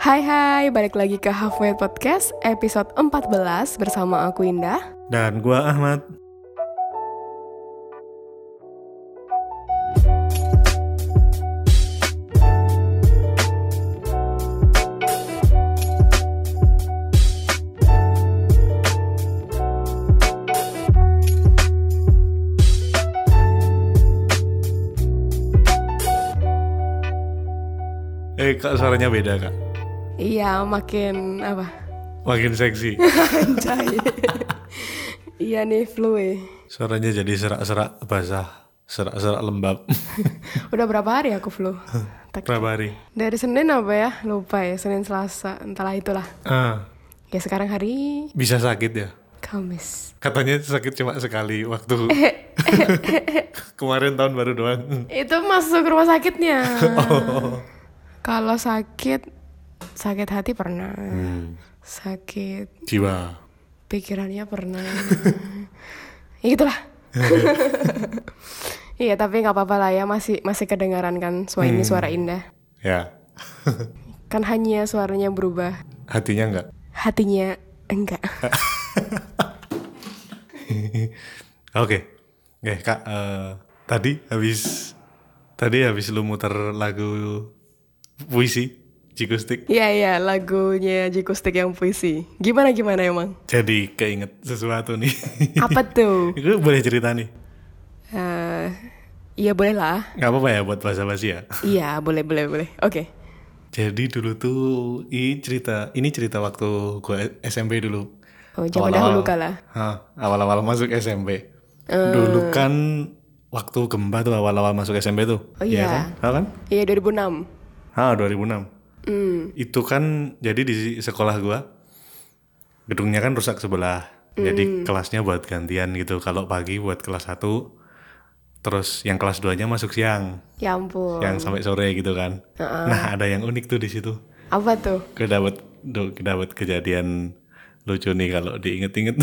Hai hai, balik lagi ke Halfway Podcast episode 14 bersama aku Indah Dan gua Ahmad. Eh, kak suaranya beda kak. Iya, makin apa? Makin seksi. Iya nih, flu eh. Suaranya jadi serak-serak basah, serak-serak lembab. Udah berapa hari aku flu? Tak- Berapa hari? Dari Senin apa ya? Lupa ya, Senin Selasa, entahlah itulah Ah, Ya sekarang hari bisa sakit ya? Kamis Katanya sakit cuma sekali waktu kemarin tahun baru doang. Itu masuk rumah sakitnya Oh. Kalau sakit, sakit hati pernah Hmm. Sakit Jiwa. pikirannya pernah ya gitulah iya tapi nggak apa-apa lah ya masih masih kedengaran kan suara ini suara indah Ya. kan hanya suaranya berubah Hatinya enggak? hatinya enggak Oke. Oke, Kak. eh, tadi habis tadi habis lu muter lagu puisi Jikustik. iya iya lagunya Jikustik yang puisi gimana gimana emang Jadi keinget sesuatu nih. apa tuh Itu boleh cerita nih. Eh, iya boleh lah Gak apa-apa ya buat basa-basi ya. iya boleh boleh boleh oke Jadi dulu tuh ini cerita ini cerita waktu gue SMP dulu. oh zaman dahulu kala awal-awal masuk SMP. Dulu kan waktu gempa tuh awal-awal masuk SMP tuh. Oh iya. kan? Tahu kan? iya 2006 Ah, 2006. Hmm Itu kan jadi di sekolah gua gedungnya kan rusak sebelah. Jadi kelasnya buat gantian gitu. Kalau pagi buat kelas 1 terus yang kelas 2-nya masuk siang, ya ampun yang sampai sore gitu kan. Nah, ada yang unik tuh di situ. apa tuh gue dapet kejadian lucu nih kalau diinget-inget.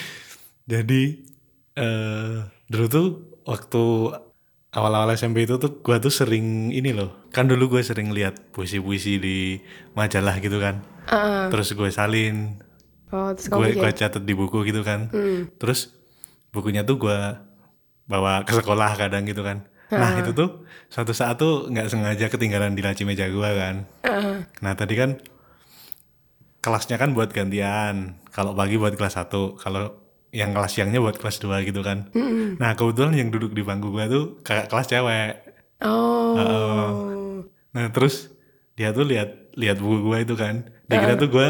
Jadi eh dulu tuh waktu awal-awal SMP itu tuh gue tuh sering ini loh. Kan dulu gue sering lihat puisi-puisi di majalah gitu kan. Ah, Terus gue salin, oh terus gue gue catat di buku gitu kan. Terus bukunya tuh gue bawa ke sekolah kadang gitu kan. Nah itu tuh suatu saat tuh nggak sengaja ketinggalan di laci meja gue kan. Ah, Nah tadi kan kelasnya kan buat gantian. Kalau pagi buat kelas 1, kalau yang kelas siangnya buat kelas 2 gitu kan. Nah kebetulan yang duduk di bangku gue tuh kakak kelas cewek. oh Nah terus dia tuh lihat lihat buku gue itu kan. Dikira tuh gue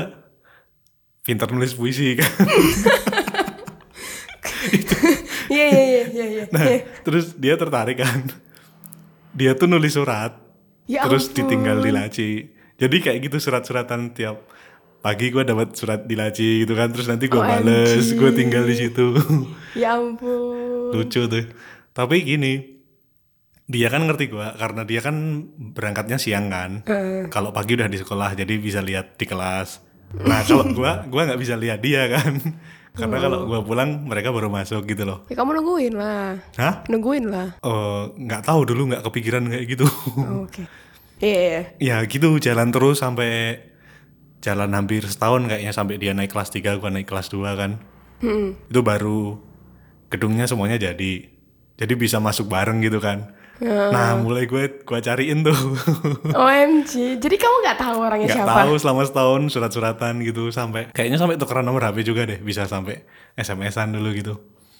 pintar nulis puisi kan. Iya iya iya iya iya. Nah terus dia tertarik kan. Dia tuh nulis surat. Ya terus ampun. ditinggal di laci. Jadi kayak gitu surat-suratan tiap pagi gue dapat surat di laci gitu kan. Terus nanti gue OMG. bales, gue tinggal di situ. Ya ampun. Lucu tuh. Tapi gini, dia kan ngerti gue karena dia kan berangkatnya siang kan. Kalau pagi udah di sekolah jadi bisa lihat di kelas. Nah kalau gue, gue nggak bisa lihat dia kan. Karena kalau gue pulang mereka baru masuk gitu loh. Ya kamu nungguin lah. Hah? Nungguin lah. Eh, nggak tahu dulu nggak kepikiran kayak gitu. Oh, Oke. Iya iya. ya gitu jalan terus sampai jalan hampir setahun kayaknya sampai dia naik kelas 3 gua naik kelas 2 kan. Hmm. Itu baru gedungnya semuanya jadi. Jadi bisa masuk bareng gitu kan. Nah, mulai gue gua cariin tuh. OMG. Jadi kamu nggak tahu orangnya nggak siapa? tahu selama setahun surat-suratan gitu sampai kayaknya sampai tukeran nomor HP juga deh, bisa sampai SMS-an dulu gitu.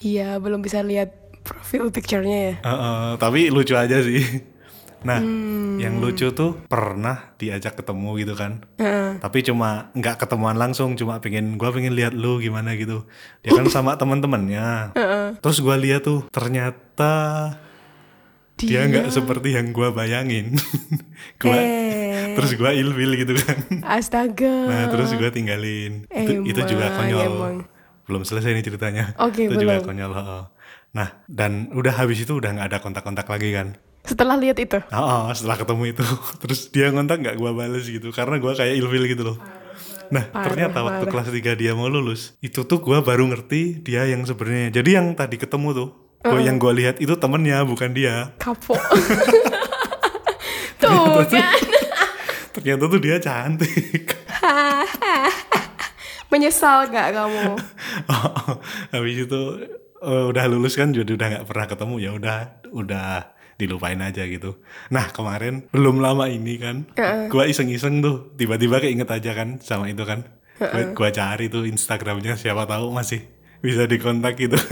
Iya belum bisa lihat profil picture-nya ya. Eh, eh, tapi lucu aja sih. Nah, Hmm. yang lucu tuh pernah diajak ketemu gitu kan. Heeh. Tapi cuma nggak ketemuan langsung, cuma pengen gua pengen lihat lu gimana gitu. Dia kan sama teman-temannya. Terus gua lihat tuh ternyata dia nggak seperti yang gua bayangin. gua Eh. terus gua ilfil gitu kan. Astaga. Nah, terus gua tinggalin. Itu, itu juga Emang, konyol. emang. Belum selesai nih ceritanya. Oke, itu juga belum. konyol. heeh. Nah, dan udah habis itu udah nggak ada kontak-kontak lagi kan. Setelah lihat itu. Oh, setelah ketemu itu terus dia ngontak nggak gua bales gitu karena gua kayak ilfil gitu loh. Nah, Parah, ternyata waktu parah. kelas 3 dia mau lulus, itu tuh gua baru ngerti dia yang sebenarnya. Jadi yang tadi ketemu tuh, gua yang gua lihat itu temennya bukan dia. Kapok. Tuh kan. ternyata tuh dia cantik. Menyesal gak kamu? Habis itu eh, udah lulus kan jadi udah nggak pernah ketemu ya udah udah dilupain aja gitu. Nah kemarin belum lama ini kan, gua iseng-iseng tuh tiba-tiba keinget aja kan sama itu kan. Gua, gua cari tuh Instagramnya siapa tahu masih bisa dikontak gitu.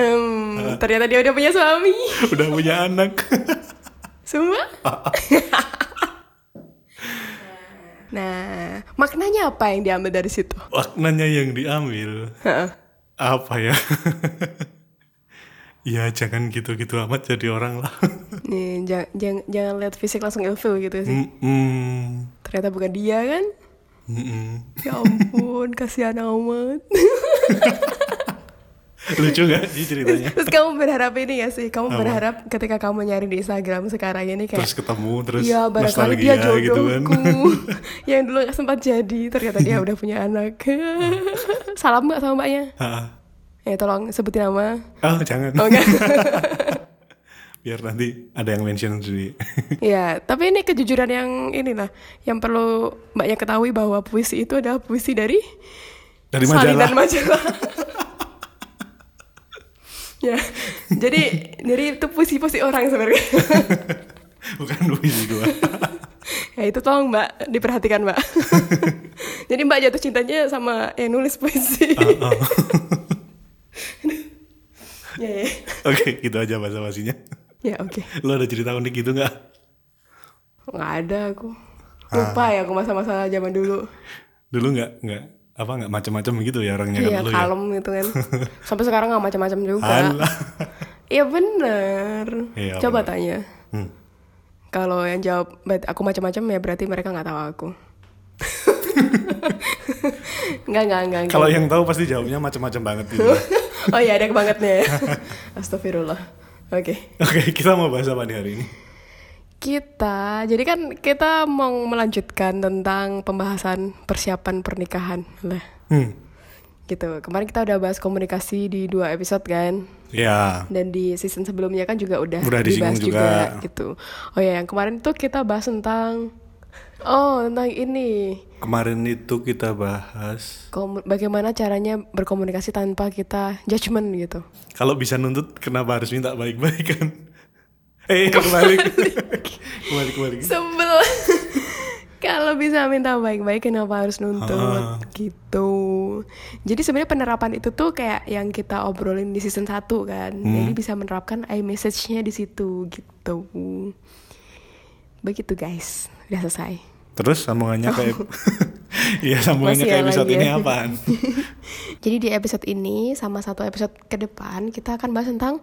Hmm, ternyata dia udah punya suami. udah punya anak. Semua? nah, maknanya apa yang diambil dari situ? Maknanya yang diambil Heeh. apa ya? Ya jangan gitu-gitu amat jadi orang lah. Nih, jangan, jangan, jangan lihat fisik langsung ilfil gitu sih. Mm-mm. Ternyata bukan dia kan? Mm-mm. Ya ampun, kasihan amat. Lucu gak sih ceritanya? Terus kamu berharap ini ya sih? Kamu berharap ketika kamu nyari di Instagram sekarang ini kayak Terus ketemu terus Iya barangkali dia nostalgia gitu kan. jodohku Yang dulu gak sempat jadi Ternyata dia udah punya anak Salam gak sama mbaknya? Ah. Ya tolong sebutin nama Oh jangan. Oh enggak Biar nanti ada yang mention sendiri. Ya tapi ini kejujuran yang inilah Yang perlu mbaknya ketahui bahwa puisi itu adalah puisi dari Dari salinan majalah. majalah Ya Jadi Jadi itu puisi-puisi orang sebenarnya Bukan puisi gua. Ya itu tolong mbak diperhatikan mbak. Jadi mbak jatuh cintanya sama yang nulis puisi. Oh, ya ya. Oke, gitu aja bahasa basinya. Ya oke. Lo ada cerita unik gitu nggak? Nggak ada aku. Lupa ya aku masa-masa zaman dulu. Dulu nggak nggak apa nggak macam-macam gitu ya orangnya Iya kan lo ya. kalem gitu kan. Sampai sekarang nggak macam-macam juga. Iya bener. Iya, Coba bener. tanya. Hmm. Kalau yang jawab "Bet- aku macam-macam ya berarti mereka nggak tahu aku. Enggak, enggak. enggak. Kalau yang tahu pasti jawabnya macam-macam banget gitu. oh iya ada bangetnya ya. Astagfirullah. Oke. Oke, kita mau bahas apa nih hari ini? Kita, jadi kan kita mau melanjutkan tentang pembahasan persiapan pernikahan lah. Hmm. Gitu. Kemarin kita udah bahas komunikasi di dua episode kan. Ya, Dan di season sebelumnya kan juga udah, Udah dibahas juga. gitu. Oh ya, yang kemarin tuh kita bahas tentang Oh, tentang ini. kemarin itu kita bahas Komu- bagaimana caranya berkomunikasi tanpa kita judgement gitu. kalau bisa nuntut kenapa harus minta baik-baik kan? Eh, kebalik. kebalik kebalik. Sebel. Kalau bisa minta baik-baik kenapa harus nuntut gitu. Jadi sebenarnya penerapan itu tuh kayak yang kita obrolin di season 1 kan. Jadi bisa menerapkan iMessage-nya di situ gitu. Begitu guys. Udah selesai. Terus sambungannya kayak Iya, sambungannya kayak ya episode ini ya. apaan? Jadi di episode ini sama satu episode ke depan kita akan bahas tentang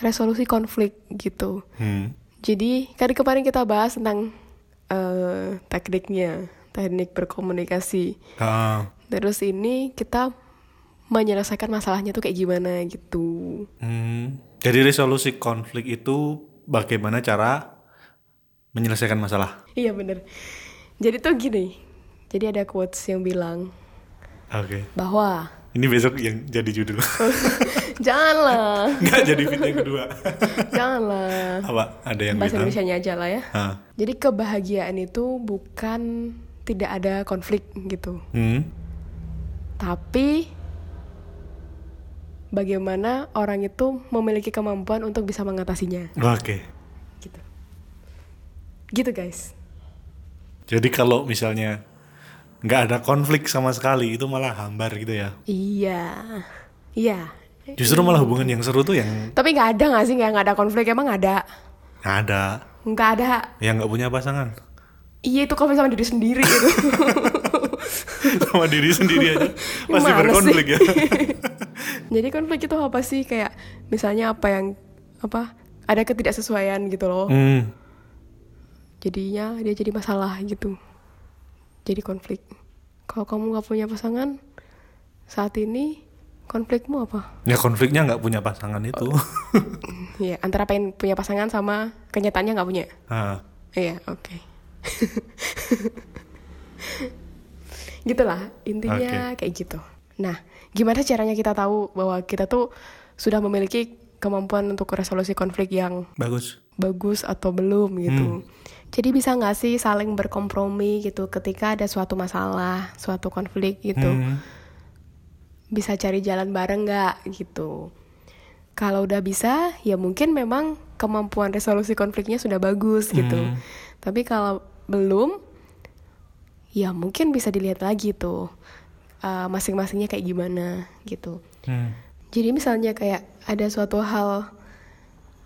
resolusi konflik gitu. Hmm. Jadi kan kemarin kita bahas tentang eh, tekniknya, teknik berkomunikasi. Ah, Terus ini kita menyelesaikan masalahnya tuh kayak gimana gitu. hmm. Jadi resolusi konflik itu bagaimana cara menyelesaikan masalah? Iya bener. Jadi tuh gini. Jadi ada quotes yang bilang Oke. bahwa Ini besok yang jadi judul. janganlah, Enggak jadi fit yang kedua. janganlah. Apa? Ada yang Bahasa bilang? Indonesia aja lah ya. Ah. Jadi kebahagiaan itu bukan tidak ada konflik gitu. Hmm. Tapi bagaimana orang itu memiliki kemampuan untuk bisa mengatasinya Oke. gitu. Gitu guys. Jadi kalau misalnya nggak ada konflik sama sekali itu malah hambar gitu ya. Iya. Iya. Justru malah hubungan yang seru tuh yang Tapi nggak ada nggak sih nggak nggak ada konflik emang ada? nggak ada, Nggak ada. yang nggak punya pasangan. Iya itu konflik sama diri sendiri gitu. sama diri sendiri aja masih berkonflik sih? ya. Jadi konflik itu apa sih kayak misalnya apa yang apa ada ketidaksesuaian gitu loh. Hmm. Jadinya dia jadi masalah gitu. Jadi konflik. Kalau kamu nggak punya pasangan saat ini konflikmu apa? Ya konfliknya nggak punya pasangan itu. Ya antara pengen punya pasangan sama kenyataannya nggak punya. Ah, Iya oke. Gitulah intinya kayak gitu. Nah gimana caranya kita tahu bahwa kita tuh sudah memiliki kemampuan untuk resolusi konflik yang bagus. Bagus atau belum gitu. Jadi bisa nggak sih saling berkompromi gitu ketika ada suatu masalah, suatu konflik gitu. Hmm. Bisa cari jalan bareng nggak gitu. Kalau udah bisa, ya mungkin memang kemampuan resolusi konfliknya sudah bagus gitu. Hmm. Tapi kalau belum, ya mungkin bisa dilihat lagi tuh uh, masing-masingnya kayak gimana gitu. Hmm. Jadi misalnya kayak ada suatu hal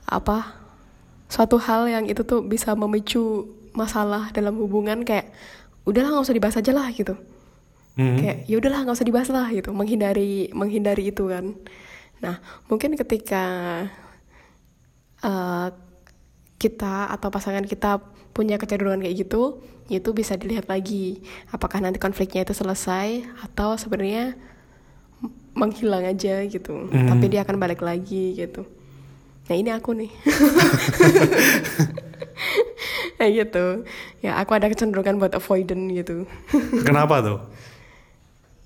apa suatu hal yang itu tuh bisa memicu masalah dalam hubungan kayak udahlah nggak usah dibahas aja lah gitu. Hmm. kayak ya udahlah nggak usah dibahas lah gitu. Menghindari menghindari itu kan. Nah mungkin ketika uh, kita atau pasangan kita punya kecenderungan kayak gitu itu bisa dilihat lagi. Apakah nanti konfliknya itu selesai atau sebenarnya menghilang aja gitu. Hmm. tapi dia akan balik lagi gitu nah ini aku nih kayak gitu ya aku ada kecenderungan buat avoidant gitu Kenapa tuh?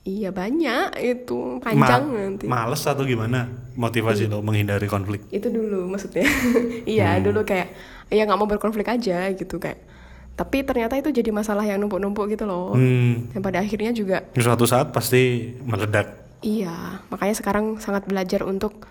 Iya banyak itu panjang Ma- nanti. Males atau gimana motivasi lo menghindari konflik? Itu dulu maksudnya. iya dulu kayak ya nggak mau berkonflik aja gitu kayak. Tapi ternyata itu jadi masalah yang numpuk-numpuk gitu loh. Hmm. Dan pada akhirnya juga Suatu saat pasti meledak. iya makanya sekarang sangat belajar untuk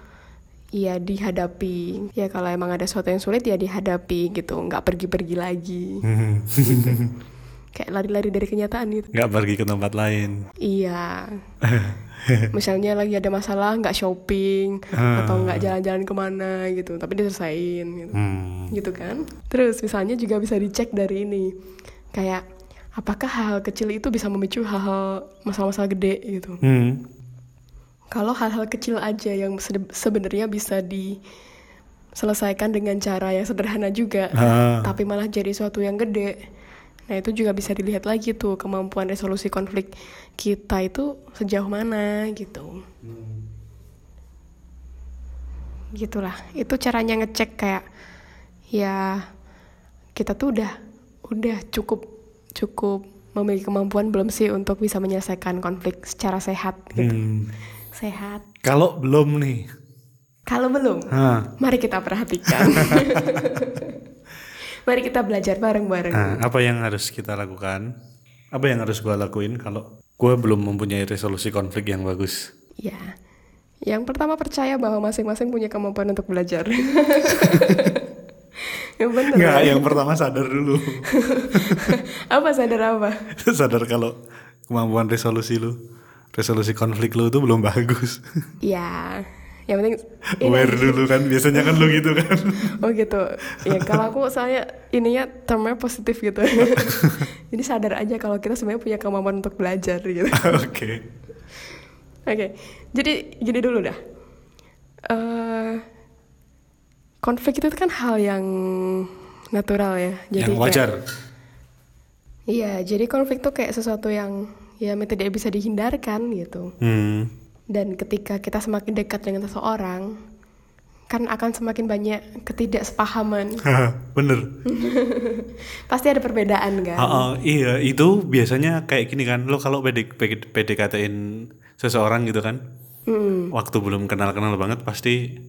ya dihadapi. Ya kalau emang ada sesuatu yang sulit ya dihadapi gitu, nggak pergi-pergi lagi. Hmm. Kayak lari-lari dari kenyataan gitu. Nggak pergi ke tempat lain. Iya. Misalnya lagi ada masalah nggak shopping Ah. atau nggak jalan-jalan ke mana gitu, tapi diselesain gitu. Hmm. Gitu kan? Terus misalnya juga bisa dicek dari ini. Kayak apakah hal kecil itu bisa memicu hal-hal masalah-masalah gede gitu. Hmm. Kalau hal-hal kecil aja yang se- sebenarnya bisa diselesaikan dengan cara yang sederhana juga, Ah. tapi malah jadi suatu yang gede. Nah itu juga bisa dilihat lagi tuh kemampuan resolusi konflik kita itu sejauh mana gitu. Gitulah, itu caranya ngecek kayak ya kita tuh udah udah cukup cukup memiliki kemampuan belum sih untuk bisa menyelesaikan konflik secara sehat gitu. Hmm. Sehat. Kalau belum nih, Kalau belum, ah, mari kita perhatikan. mari kita belajar bareng-bareng. nah, apa yang harus kita lakukan? Apa yang harus gua lakuin kalau gua belum mempunyai resolusi konflik yang bagus? Ya, yang pertama percaya bahwa masing-masing punya kemampuan untuk belajar. yang bener. Nggak, ya? yang pertama sadar dulu. apa sadar apa? sadar kalau kemampuan resolusi lu, resolusi konflik lu itu belum bagus. ya, yang penting. Aware dulu kan, biasanya kan lu gitu kan. Oh gitu. Ya kalau aku saya ininya termnya positif gitu. Jadi sadar aja kalau kita sebenarnya punya kemampuan untuk belajar gitu. Oke. Oke, jadi gini dulu dah. Eh, konflik itu kan hal yang natural ya. Jadi Yang kayak- wajar. Iya, jadi konflik tuh kayak sesuatu yang ya tidak bisa dihindarkan gitu. Hmm. Dan ketika kita semakin dekat dengan seseorang, kan akan semakin banyak ketidaksepahaman. Bener. Pasti ada perbedaan kan. Ah, ah, iya, itu biasanya kayak gini kan. Lo kalau PD, PD, PDKT-in seseorang gitu kan. Hmm. Waktu belum kenal-kenal banget pasti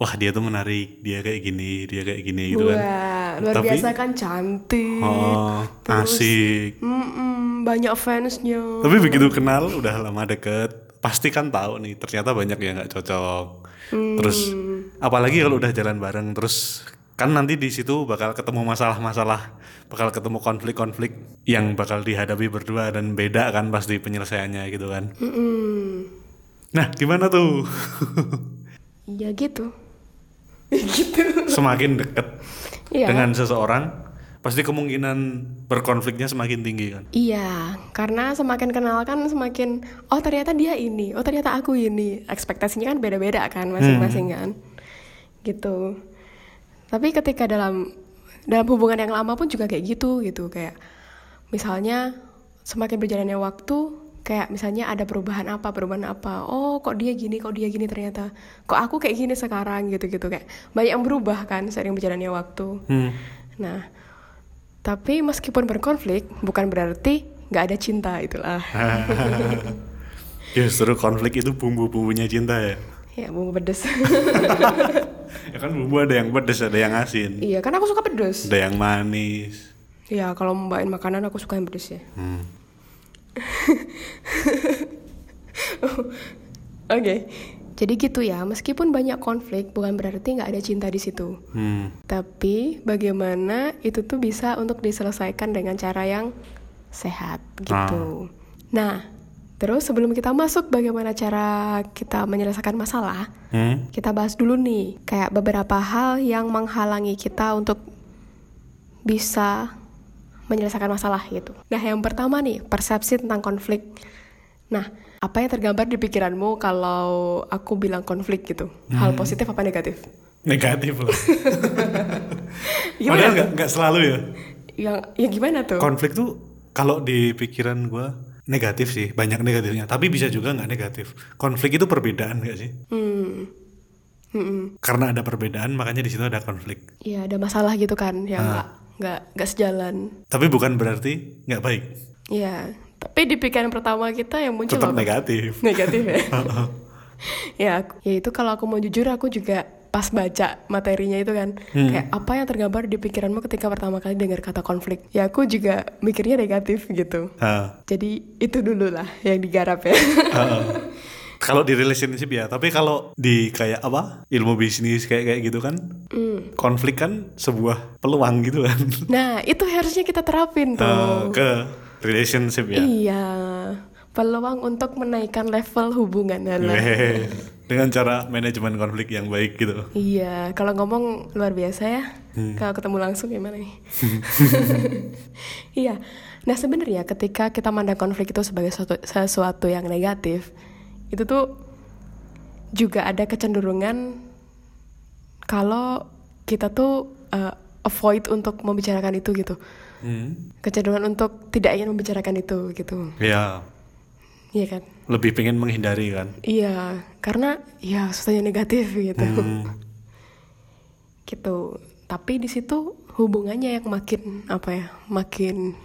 wah dia tuh menarik, dia kayak gini, dia kayak gini gitu kan. Wah, luar Tapi- biasa kan cantik. Oh, asik. Mm-mm, banyak fansnya. Tapi begitu kenal udah lama deket, pasti kan tahu nih ternyata banyak yang nggak cocok. Terus apalagi kalau udah jalan bareng terus kan nanti di situ bakal ketemu masalah-masalah, bakal ketemu konflik-konflik yang bakal dihadapi berdua dan beda kan pasti penyelesaiannya gitu kan. Mm-mm. Nah, gimana tuh? Ya gitu. gitu. Semakin deket Iya. dengan seseorang, pasti kemungkinan berkonfliknya semakin tinggi kan. Iya, karena semakin kenal kan semakin oh ternyata dia ini, oh ternyata aku ini. Ekspektasinya kan beda-beda kan masing-masing kan. Gitu. Tapi ketika dalam dalam hubungan yang lama pun juga kayak gitu gitu kayak misalnya semakin berjalannya waktu kayak misalnya ada perubahan apa perubahan apa oh kok dia gini kok dia gini ternyata kok aku kayak gini sekarang gitu gitu kayak banyak yang berubah kan sering berjalannya waktu Hmm. Nah, tapi meskipun berkonflik, bukan berarti nggak ada cinta itulah. Justru konflik itu bumbu-bumbunya cinta ya. Ya bumbu pedes. Ya kan bumbu ada yang pedas, ada yang asin, iya kan aku suka pedes. ada yang manis. Iya kalau membawain makanan aku suka yang pedes ya. Hmm. Oke. Jadi gitu ya, meskipun banyak konflik bukan berarti nggak ada cinta di situ. Hmm. Tapi bagaimana itu tuh bisa untuk diselesaikan dengan cara yang sehat gitu. Nah, terus sebelum kita masuk bagaimana cara kita menyelesaikan masalah, Hmm. kita bahas dulu nih kayak beberapa hal yang menghalangi kita untuk bisa menyelesaikan masalah gitu. Nah, yang pertama nih, persepsi tentang konflik. Nah, apa yang tergambar di pikiranmu kalau aku bilang konflik gitu? Hal positif apa negatif? Negatif loh. Padahal nggak nggak selalu ya. Yang ya gimana tuh? Konflik tuh kalau di pikiran gua negatif sih, banyak negatifnya. Tapi bisa juga nggak negatif. Konflik itu perbedaan nggak sih? Hmm. Mm-mm. Karena ada perbedaan, makanya di situ ada konflik. Iya, ada masalah gitu kan yang nggak nggak nggak sejalan. Tapi bukan berarti nggak baik. Iya, tapi di pikiran pertama kita yang muncul Tetap apa? negatif. Negatif ya. ya, aku- ya itu kalau aku mau jujur aku juga pas baca materinya itu kan kayak apa yang tergambar di pikiranmu ketika pertama kali dengar kata konflik. Ya aku juga mikirnya negatif gitu. Ha. Jadi itu dulu lah yang digarap ya. Kalau di relationship ya, tapi kalau di kayak apa ilmu bisnis kayak kayak gitu kan, Hmm. konflik kan sebuah peluang gitu kan Nah, itu harusnya kita terapin tuh. Eh, ke relationship ya. Iya, peluang untuk menaikkan level hubungan. Weh, dengan cara manajemen konflik yang baik gitu. Iya, kalau ngomong luar biasa ya. Kalau ketemu langsung gimana nih? iya. Nah, sebenarnya ketika kita mandang konflik itu sebagai suatu, sesuatu yang negatif, itu tuh juga ada kecenderungan kalau kita tuh uh, avoid untuk membicarakan itu gitu. Hmm. Kecenderungan untuk tidak ingin membicarakan itu gitu. Ya, Iya kan? lebih pengen menghindari kan. Iya, karena ya yang negatif gitu. Hmm. gitu tapi di situ hubungannya yang makin apa ya makin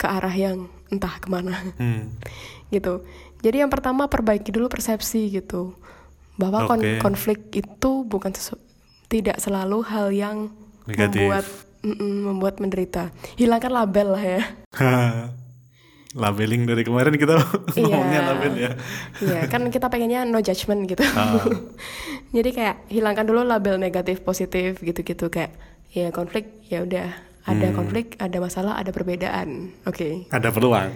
ke arah yang entah ke mana Hmm. gitu jadi yang pertama perbaiki dulu persepsi gitu bahwa kon- Oke. konflik itu bukan sesu- tidak selalu hal yang Negatif. membuat mm-mm, membuat menderita hilangkan label lah ya Labeling dari kemarin kita ngomongnya label ya. Iya, kan kita pengennya no judgment gitu. Ah. Jadi kayak hilangkan dulu label negatif positif gitu-gitu kayak ya konflik ya udah ada Hmm. konflik, ada masalah, ada perbedaan. Oke. Ada peluang.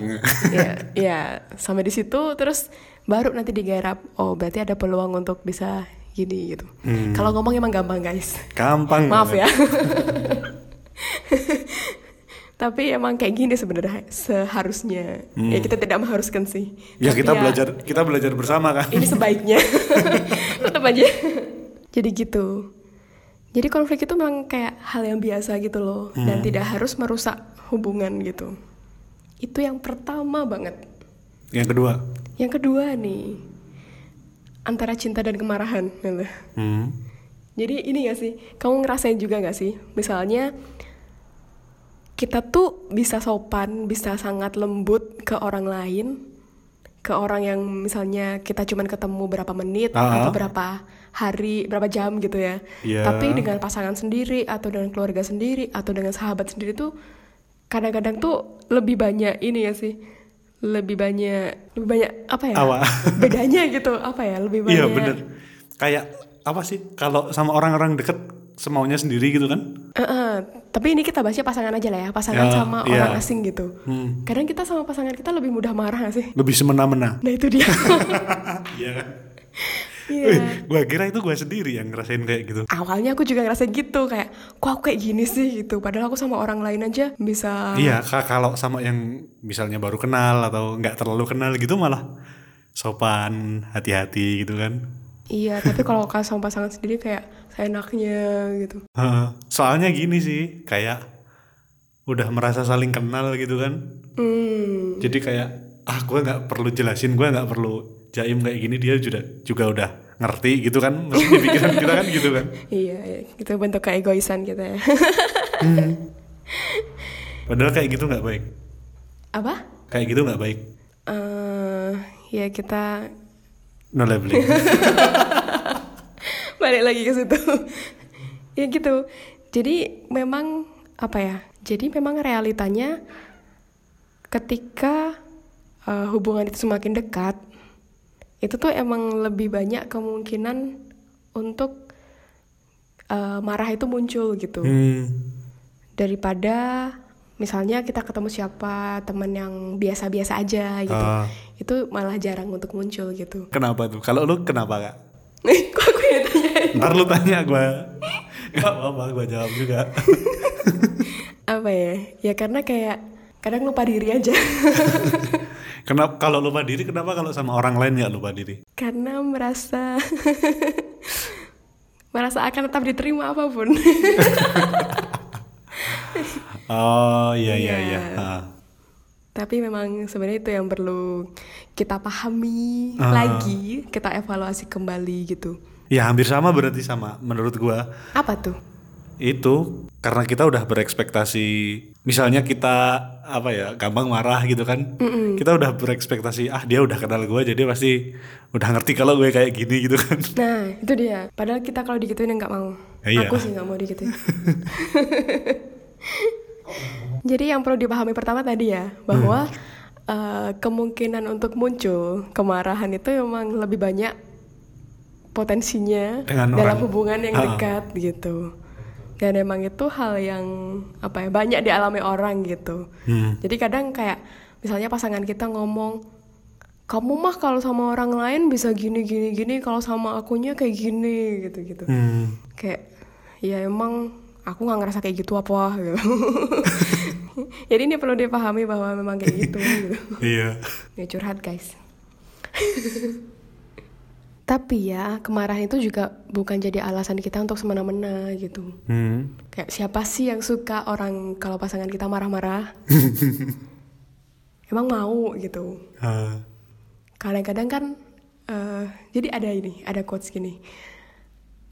ya, ya sampai di situ terus baru nanti digarap. Oh, berarti ada peluang untuk bisa gini gitu. Hmm. Kalau ngomong emang gampang, guys. Gampang. Maaf ya. Tapi emang kayak gini sebenarnya seharusnya. Ya kita tidak mengharuskan sih. Hmm. Ya Tapi kita belajar kita belajar bersama kan. ini sebaiknya tetap aja jadi gitu jadi konflik itu memang kayak hal yang biasa gitu loh dan tidak harus merusak hubungan gitu itu yang pertama banget Yang kedua. yang kedua nih antara cinta dan kemarahan gitu. Hmm. jadi ini gak sih kamu ngerasain juga gak sih misalnya kita tuh bisa sopan bisa sangat lembut ke orang lain ke orang yang misalnya kita cuman ketemu berapa menit Ah. atau berapa hari berapa jam gitu ya Iya. tapi dengan pasangan sendiri atau dengan keluarga sendiri atau dengan sahabat sendiri tuh kadang-kadang tuh lebih banyak ini ya sih lebih banyak lebih banyak apa ya Apa? bedanya gitu apa ya lebih banyak Iya bener. Kayak apa sih kalau sama orang-orang deket semaunya sendiri gitu kan? Eh-eh, tapi ini kita bahasnya pasangan aja lah ya, pasangan Ya, sama iya. orang asing gitu. Hmm. Kadang kita sama pasangan kita lebih mudah marah gak sih? Lebih semena-mena. Nah itu dia. Iya. Wih, gua kira itu gua sendiri yang ngerasain kayak gitu. Awalnya aku juga ngerasa gitu kayak, kok aku kayak gini sih gitu. Padahal aku sama orang lain aja bisa. Iya, ka- kalau sama yang misalnya baru kenal atau nggak terlalu kenal gitu malah sopan, hati-hati gitu kan. Iya, tapi kalau sama pasangan sendiri kayak seenaknya gitu. Soalnya gini sih, kayak udah merasa saling kenal gitu kan. Hmm. Jadi kayak ah gue nggak perlu jelasin, gue nggak perlu jaim kayak gini dia juga juga udah ngerti gitu kan. Mesti di pikiran kita kan gitu kan. Iya, iya, itu bentuk keegoisan kita ya. Padahal kayak gitu nggak baik. Apa? Kayak gitu nggak baik. eh ya kita No labeling. balik lagi ke situ ya gitu jadi memang apa ya jadi memang realitanya ketika uh, hubungan itu semakin dekat itu tuh emang lebih banyak kemungkinan untuk uh, marah itu muncul gitu Hmm. daripada misalnya kita ketemu siapa teman yang biasa-biasa aja gitu Ah. Itu malah jarang untuk muncul gitu Kenapa tuh? Kalau lu kenapa kak? kok aku yang tanyain Ntar lu tanya gue. Gak apa-apa, gue jawab juga. apa ya ya karena kayak kadang lupa diri aja Kenapa kalau lupa diri? Kenapa kalau sama orang lain nggak lupa diri? karena merasa merasa akan tetap diterima apa pun Oh iya iya Iya. iya. Ah. Tapi memang sebenarnya itu yang perlu kita pahami Ah. lagi kita evaluasi kembali gitu Ya hampir sama berarti sama menurut gua. apa tuh Itu karena kita udah berekspektasi misalnya kita apa ya gampang marah gitu kan. Kita udah berekspektasi ah dia udah kenal gua jadi pasti udah ngerti kalau gue kayak gini gitu kan. nah itu dia padahal kita kalau digituin nggak mau Iya. aku sih nggak mau digituin jadi yang perlu dipahami pertama tadi ya bahwa eh, kemungkinan untuk muncul kemarahan itu memang lebih banyak potensinya Dengan dalam orang. hubungan yang Ha-ha. dekat gitu dan emang itu hal yang apa ya banyak dialami orang gitu Hmm. jadi kadang kayak misalnya pasangan kita ngomong kamu mah kalau sama orang lain bisa gini gini gini kalau sama akunya kayak gini gitu gitu Hmm. kayak ya emang aku nggak ngerasa kayak gitu apa gitu. jadi ini perlu dipahami bahwa memang kayak gitu gitu. Iya. ya curhat guys. Tapi ya kemarahan itu juga bukan jadi alasan kita untuk semena-mena gitu. Hmm. kayak siapa sih yang suka orang kalau pasangan kita marah-marah? Emang mau gitu. Ah. kadang-kadang kan eh, jadi ada ini ada quotes gini.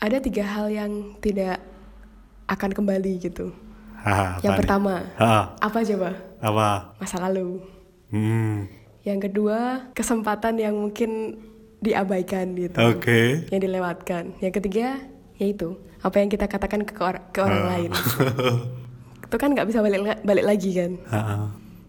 Ada tiga hal yang tidak akan kembali gitu Yang nih? pertama Ah, apa coba apa? masa lalu Hmm. yang kedua kesempatan yang mungkin diabaikan gitu Oke. yang dilewatkan yang ketiga yaitu apa yang kita katakan ke, or- ke orang lain itu kan nggak bisa balik balik lagi kan Ah.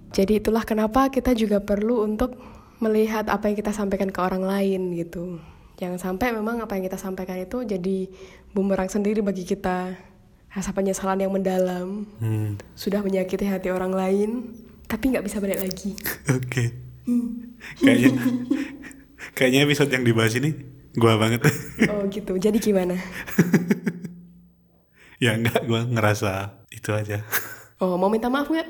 Jadi itulah kenapa kita juga perlu untuk melihat apa yang kita sampaikan ke orang lain gitu. Jangan sampai memang apa yang kita sampaikan itu jadi bumerang sendiri bagi kita. Rasa penyesalan yang mendalam, Hmm. sudah menyakiti hati orang lain, tapi nggak bisa balik lagi. Oke. Kayaknya kayaknya episode yang dibahas ini gua banget. Oh gitu, jadi gimana? ya enggak gua ngerasa itu aja. Oh mau minta maaf nggak?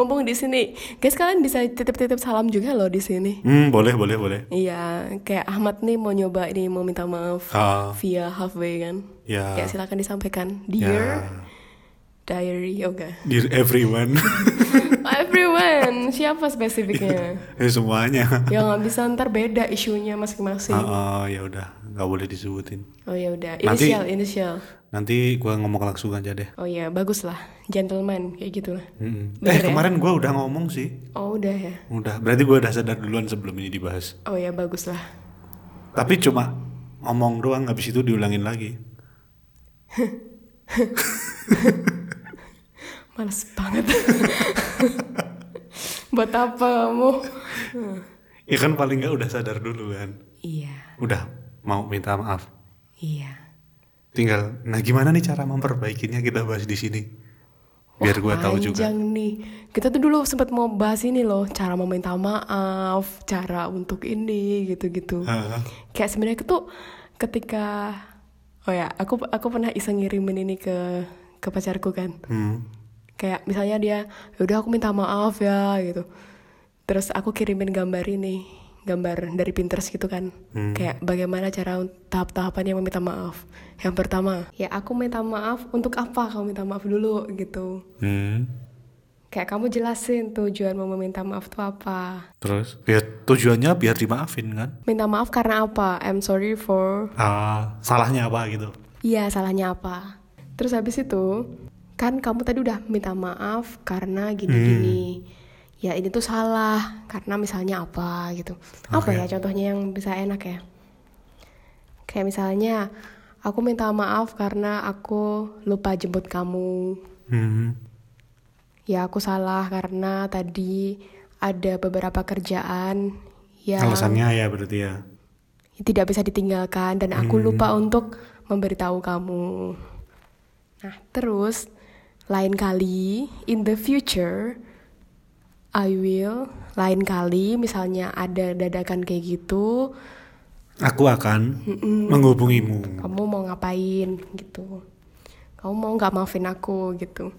Mumpung di sini, guys kalian bisa titip-titip salam juga loh di sini. Hmm, boleh boleh boleh. Iya, kayak Ahmad nih mau nyoba ini mau minta maaf Ah, via halfway kan. ya. Ya silakan disampaikan. Ya. Dear diary yoga. Dear everyone. Everyone, siapa spesifiknya? eh semuanya. ya nggak bisa ntar beda isunya masing-masing. Ah, ah, ya udah, nggak boleh disebutin. Oh ya udah, Nanti- inisial, inisial. Nanti gua ngomong langsung aja deh. Oh ya, bagus lah, gentleman kayak gitulah. Mm-mm. Bener Eh ya? kemarin gua udah ngomong sih. Oh udah ya. Udah, berarti gua udah sadar duluan sebelum ini dibahas. Oh ya bagus lah. Tapi cuma ngomong doang, habis itu diulangin lagi. Males banget. Buat apa kamu? Ya kan paling nggak udah sadar dulu kan. Iya, Udah mau minta maaf. iya. Tinggal, nah gimana nih cara memperbaikinya kita bahas di sini. Biar gua tahu juga. Nih. Kita tuh dulu sempat mau bahas ini loh, cara meminta maaf, cara untuk ini gitu-gitu. Ah, Kayak sebenarnya tuh ketika oh ya, aku aku pernah iseng ngirimin ini ke ke pacarku kan. hmm. Kayak misalnya dia, yaudah aku minta maaf ya gitu. Terus aku kirimin gambar ini, gambar dari Pinterest gitu kan. Hmm. Kayak bagaimana cara tahap-tahapannya meminta maaf. Yang pertama, ya aku minta maaf untuk apa kamu minta maaf dulu gitu. Hmm. Kayak kamu jelasin tujuan mau meminta maaf tuh apa. Terus, biar tujuannya biar dimaafin kan? Minta maaf karena apa? I'm sorry for Ah, salahnya apa gitu? Iya, salahnya apa? Terus habis itu, kan kamu tadi udah minta maaf karena gini-gini. Ya ini tuh salah karena misalnya apa gitu. Apa Oke. ya contohnya yang bisa enak ya? Kayak misalnya, aku minta maaf karena aku lupa jemput kamu. Hmm. Ya aku salah karena tadi ada beberapa kerjaan yang Alasannya ya berarti ya. tidak bisa ditinggalkan dan aku lupa untuk memberitahu kamu. Nah, terus lain kali in the future I will lain kali misalnya ada dadakan kayak gitu, Aku akan menghubungimu. kamu mau ngapain gitu. Kamu mau nggak maafin aku gitu.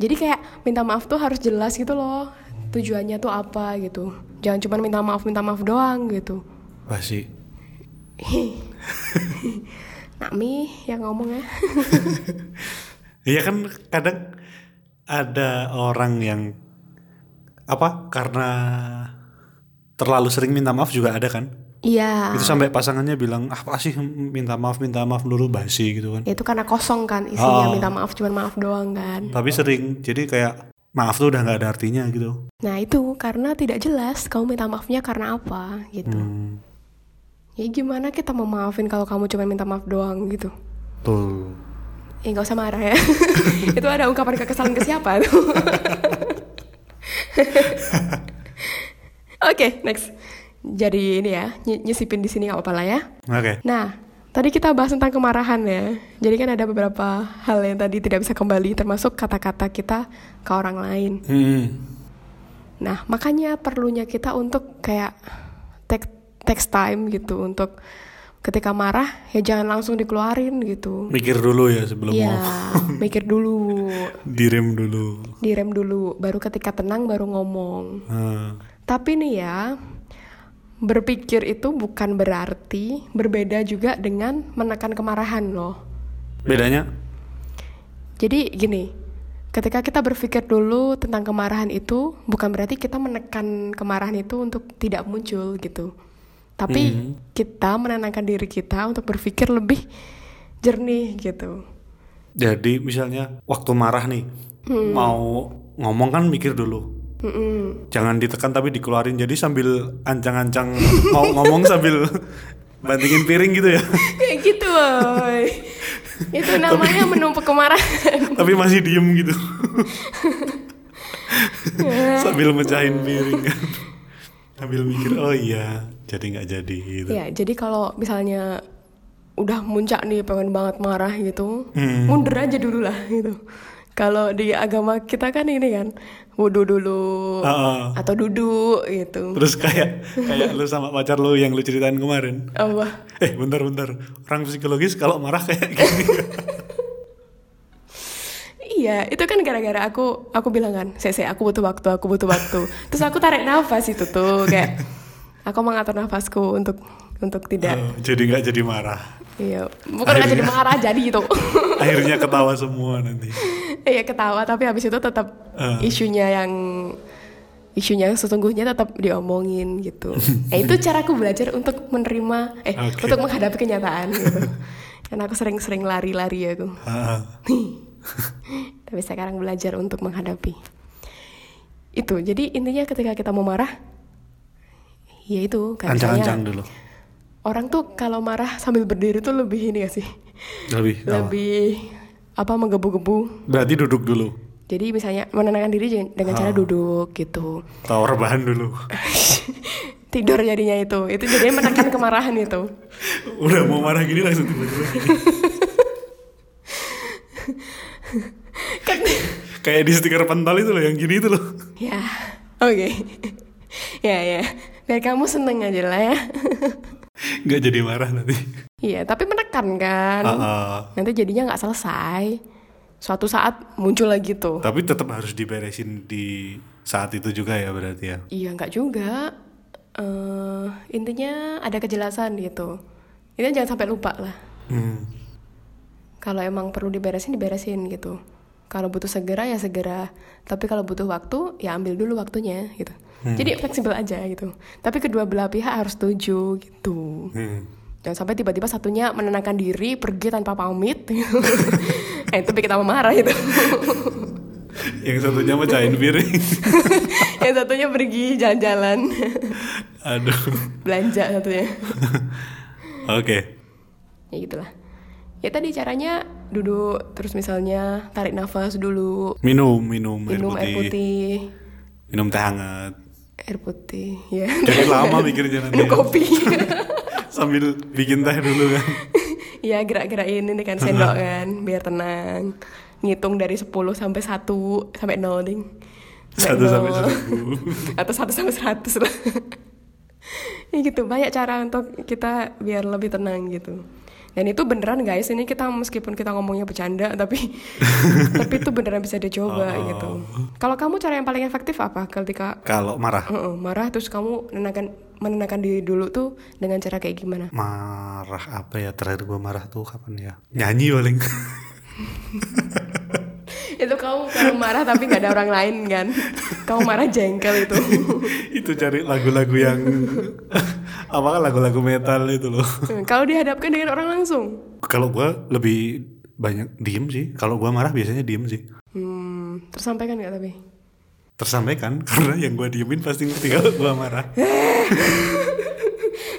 Jadi kayak minta maaf tuh harus jelas gitu loh. Tujuannya tuh apa gitu. Jangan cuma minta maaf minta maaf doang gitu. Basi. Nak Mi yang ngomong ya. Iya kan kadang ada orang yang apa karena terlalu sering minta maaf juga ada kan? Iya. Itu sampai pasangannya bilang ah apa sih minta maaf minta maaf dulu basi gitu kan. itu karena kosong kan isinya Oh. minta maaf cuma maaf doang kan Tapi sering jadi kayak maaf tuh udah nggak ada artinya gitu. nah itu karena tidak jelas kamu minta maafnya karena apa gitu Hmm, ya gimana kita mau maafin kalau kamu cuma minta maaf doang gitu tuh. eh nggak usah marah ya itu ada ungkapan kekesalan ke siapa tuh oke next jadi ini ya ny- nyisipin di sini nggak apa-apa lah ya Oke. Nah, tadi kita bahas tentang kemarahan ya. Jadi kan ada beberapa hal yang tadi tidak bisa kembali, termasuk kata-kata kita ke orang lain. Hmm. Nah, makanya perlunya kita untuk kayak take, takes time gitu untuk ketika marah ya jangan langsung dikeluarin gitu. Mikir dulu ya sebelum Iya, mau mikir dulu, direm dulu. direm dulu, baru ketika tenang baru ngomong. Hmm. Tapi nih ya, berpikir itu bukan berarti berbeda juga dengan menekan kemarahan loh. Bedanya? Jadi gini, ketika kita berpikir dulu tentang kemarahan itu, bukan berarti kita menekan kemarahan itu untuk tidak muncul gitu. Tapi kita menenangkan diri kita untuk berpikir lebih jernih gitu. Jadi misalnya waktu marah nih Hmm. mau ngomong kan mikir dulu. Mm-mm. Jangan ditekan tapi dikeluarin. Jadi sambil ancang-ancang mau ngomong sambil bantingin piring gitu ya. Kayak gitu, boy. itu namanya menumpuk kemarahan. tapi masih diem gitu. sambil mecahin piring kan. Sambil mikir oh iya jadi nggak jadi gitu. ya, jadi kalau misalnya udah muncak nih pengen banget marah gitu, Hmm. mundur aja dulu lah gitu. Kalau di agama kita kan ini kan wudhu dulu Heeh. atau duduk gitu. Terus kayak kayak lu sama pacar lu yang lu ceritain kemarin. Apa? Eh bentar-bentar Orang psikologis kalau marah kayak gini Iya, itu kan gara-gara aku aku bilang kan, "Sese, aku butuh waktu, aku butuh waktu." Terus aku tarik nafas itu tuh kayak aku mengatur nafasku untuk untuk tidak Oh, Jadi nggak jadi marah iya, bukan nggak jadi marah jadi gitu. Akhirnya ketawa semua nanti Iya ketawa tapi habis itu tetap Eh. isunya yang isunya yang sesungguhnya tetap diomongin gitu. eh itu caraku belajar untuk menerima eh Oke. untuk menghadapi kenyataan gitu. Karena aku sering-sering lari-lari aku. Ah, tapi sekarang belajar untuk menghadapi. Itu. Jadi intinya ketika kita mau marah ya itu Ancang-ancang dulu orang tuh kalau marah sambil berdiri tuh lebih ini gak sih? Lebih apa? Lebih apa menggebu-gebu. Berarti duduk dulu Jadi misalnya menenangkan diri dengan- dengan cara duduk gitu. Tahu rebahan dulu Tidur jadinya itu. Itu jadinya menekan kemarahan itu. Udah mau marah gini langsung tiba-tiba Kayak di stiker pentol itu loh Yang gini itu loh ya. Oke. ya ya. Biar kamu seneng aja lah ya. Nggak jadi marah nanti Iya, tapi menekan kan. Ah, ah. Nanti jadinya nggak selesai. Suatu saat muncul lagi tuh. Tapi tetap harus diberesin di saat itu juga ya berarti ya Iya nggak juga. eh intinya ada kejelasan gitu. Ini jangan sampai lupa lah. hmm. Kalau emang perlu diberesin diberesin gitu. Kalau butuh segera ya segera. Tapi kalau butuh waktu ya ambil dulu waktunya gitu. Jadi fleksibel aja gitu. Tapi kedua belah pihak harus setuju gitu. Hmm. Jangan sampai tiba-tiba satunya menenangkan diri pergi tanpa pamit. eh itu bikin tambah marah itu. Yang satunya mecahin piring Yang satunya pergi jalan-jalan. Aduh Belanja satunya. Oke ya gitulah ya tadi caranya duduk terus misalnya tarik nafas dulu Minum, minum, minum air air putih. putih Minum teh hangat. air putih ya Jadi lama mikirnya nanti. minum kopi Sambil bikin teh dulu kan. ya gerak-gerakin ini kan sendok kan biar tenang ngitung dari 10 sampai 1 sampai 0 ding Satu sampai seribu. atau 1 sampai 100 lah ya gitu banyak cara untuk kita biar lebih tenang gitu dan itu beneran guys ini kita meskipun kita ngomongnya bercanda tapi tapi itu beneran bisa dicoba Oh. gitu kalau kamu cara yang paling efektif apa ketika Kalau marah, uh-uh, marah terus kamu menenangkan menenangkan diri dulu tuh dengan cara kayak gimana marah apa ya terakhir gue marah tuh kapan ya? Nyanyi paling. itu kamu kalau marah tapi nggak ada orang lain kan kamu marah jengkel itu itu cari lagu-lagu yang apa kan lagu-lagu metal itu loh. kalau dihadapkan dengan orang langsung Kalau gue lebih banyak diem sih. Kalau gue marah biasanya diem sih. hmm, tersampaikan nggak tapi Tersampaikan karena yang gue diemin pasti ngerti kalau gue marah.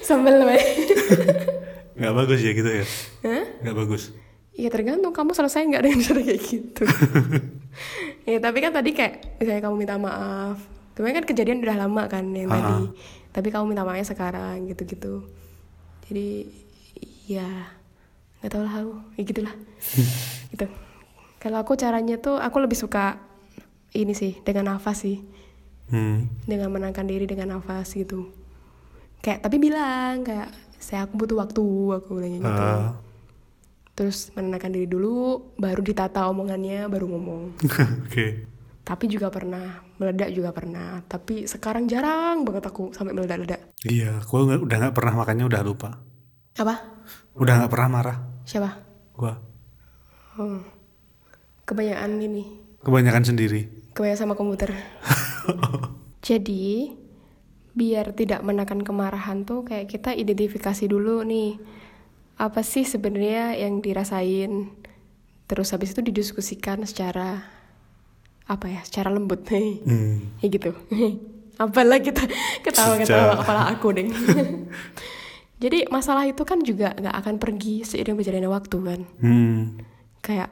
sambal Bay. Nggak bagus ya gitu ya. Nggak bagus. Iya tergantung kamu selesai nggak dengan cara kayak gitu. ya tapi kan tadi kayak misalnya kamu minta maaf, kemarin kan kejadian udah lama kan yang Ha-ha. tadi. Tapi kamu minta maafnya sekarang gitu-gitu. Jadi ya nggak tahu lah aku, ya gitulah. gitu. Kalau aku caranya tuh aku lebih suka ini sih dengan nafas sih, Hmm. dengan menangkan diri dengan nafas gitu. Kayak tapi bilang kayak saya aku butuh waktu aku bilang gitu Ah. Terus menenangkan diri dulu baru ditata omongannya baru ngomong Oke. tapi juga pernah meledak juga pernah tapi sekarang jarang banget aku sampai meledak-ledak Iya, nggak- udah nggak pernah makanya udah lupa. apa Udah nggak pernah marah. siapa Gue oh. kebanyakan ini kebanyakan sendiri. kebanyakan sama komputer jadi biar tidak menekan kemarahan tuh kayak kita identifikasi dulu nih apa sih sebenarnya yang dirasain terus habis itu didiskusikan secara apa ya secara lembut nih Hmm. ya gitu apalah kita ketawa-ketawa Sejak- kepala aku deh jadi masalah itu kan juga nggak akan pergi seiring berjalannya waktu kan Hmm. kayak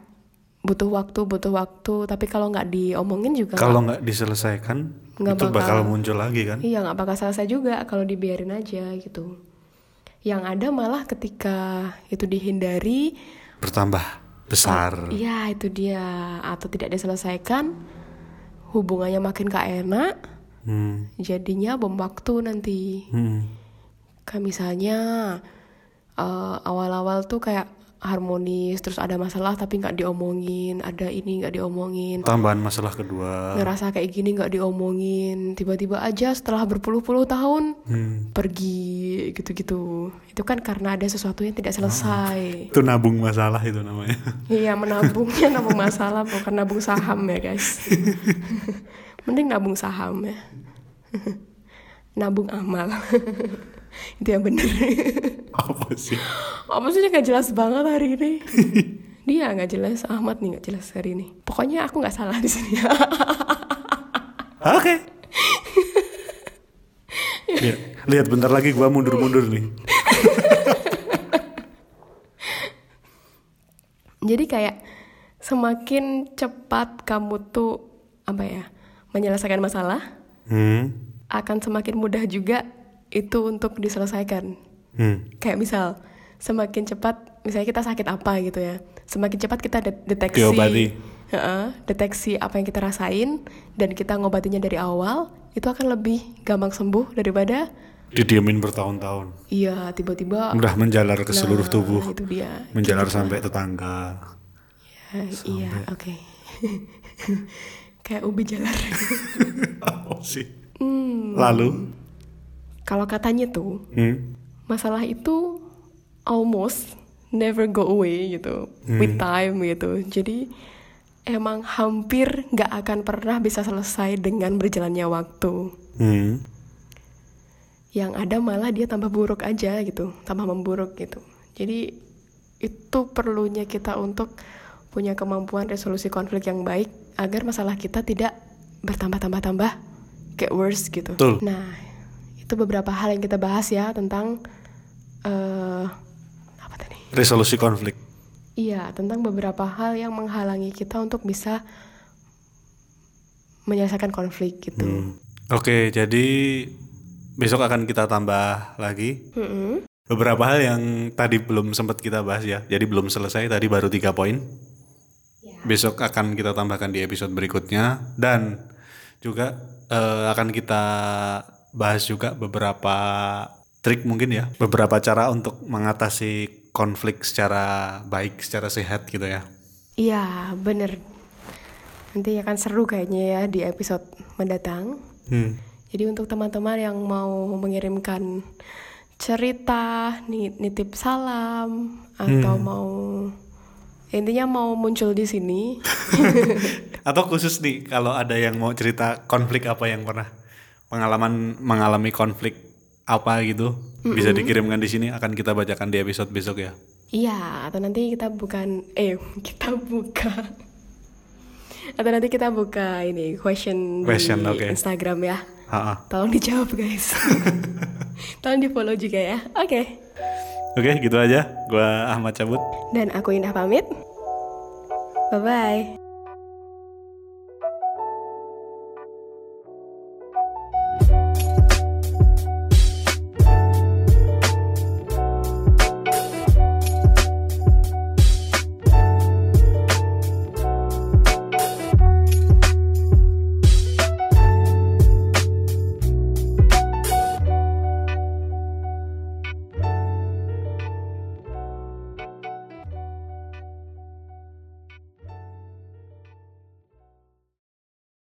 butuh waktu butuh waktu tapi kalau nggak diomongin juga Kalau nggak diselesaikan, Nggak itu bakal bakal. muncul lagi kan? iya nggak bakal selesai juga kalau dibiarin aja gitu yang ada malah ketika itu dihindari Bertambah besar. iya itu dia atau tidak diselesaikan hubungannya makin gak enak Hmm. jadinya bom waktu nanti Hmm. kayak misalnya eh, awal-awal tuh kayak harmonis terus ada masalah tapi nggak diomongin ada ini nggak diomongin. Tambahan masalah kedua. ngerasa kayak gini nggak diomongin. Tiba-tiba aja setelah berpuluh-puluh tahun Hmm. pergi gitu-gitu. Itu kan karena ada sesuatu yang tidak selesai. Itu nabung masalah itu namanya. iya menabungnya nabung masalah bukan nabung saham ya guys. Mending nabung saham ya. Nabung amal itu yang bener Apa sih? apa sih nggak jelas banget hari ini dia nggak jelas Ahmad nih nggak jelas hari ini pokoknya aku nggak salah di sini Oke. lihat, lihat bentar lagi gua mundur-mundur nih. jadi kayak semakin cepat kamu tuh apa ya menyelesaikan masalah Hmm. akan semakin mudah juga itu untuk diselesaikan Hmm. kayak misal semakin cepat misalnya kita sakit apa gitu ya semakin cepat kita de- deteksi Diobati. Heeh, deteksi apa yang kita rasain dan kita ngobatinya dari awal itu akan lebih gampang sembuh daripada Didiemin bertahun-tahun. iya tiba-tiba Udah menjalar ke seluruh Nah, tubuh. itu dia Menjalar sampai tetangga. Ya, iya oke kayak ubi jalar Apa sih? Hmm, Lalu? Kalau katanya tuh Hmm. masalah itu almost never go away gitu. With time gitu. Jadi emang hampir nggak akan pernah bisa selesai dengan berjalannya waktu. Hmm. yang ada malah dia tambah buruk aja gitu. Tambah memburuk gitu. Jadi itu perlunya kita untuk punya kemampuan resolusi konflik yang baik agar masalah kita tidak bertambah-tambah-tambah kayak worse gitu. Betul. nah itu beberapa hal yang kita bahas ya tentang eh apa tadi resolusi konflik. Iya, tentang beberapa hal yang menghalangi kita untuk bisa menyelesaikan konflik gitu. Hmm. Oke, jadi besok akan kita tambah lagi Mm-mm. beberapa hal yang tadi belum sempat kita bahas ya. Jadi belum selesai, tadi baru tiga poin. Besok akan kita tambahkan di episode berikutnya dan juga eh, akan kita bahas juga beberapa trik mungkin ya, beberapa cara untuk mengatasi konflik secara baik, secara sehat gitu ya. Iya, bener. Nanti akan seru kayaknya ya di episode mendatang. Hmm. Jadi untuk teman-teman yang mau mengirimkan cerita, ni- nitip salam, atau mau intinya mau muncul di sini, Atau khusus nih kalau ada yang mau cerita konflik apa yang pernah pengalaman mengalami konflik apa gitu bisa dikirimkan di sini akan kita bacakan di episode besok ya. iya, atau nanti kita bukan, eh kita buka, atau nanti kita buka ini question, Question, di oke. Instagram ya. Ha-ha. Tolong dijawab guys. Tolong di follow juga ya. Oke. Oke gitu aja. Gua Ahmad cabut. Dan aku Indah pamit. Bye bye.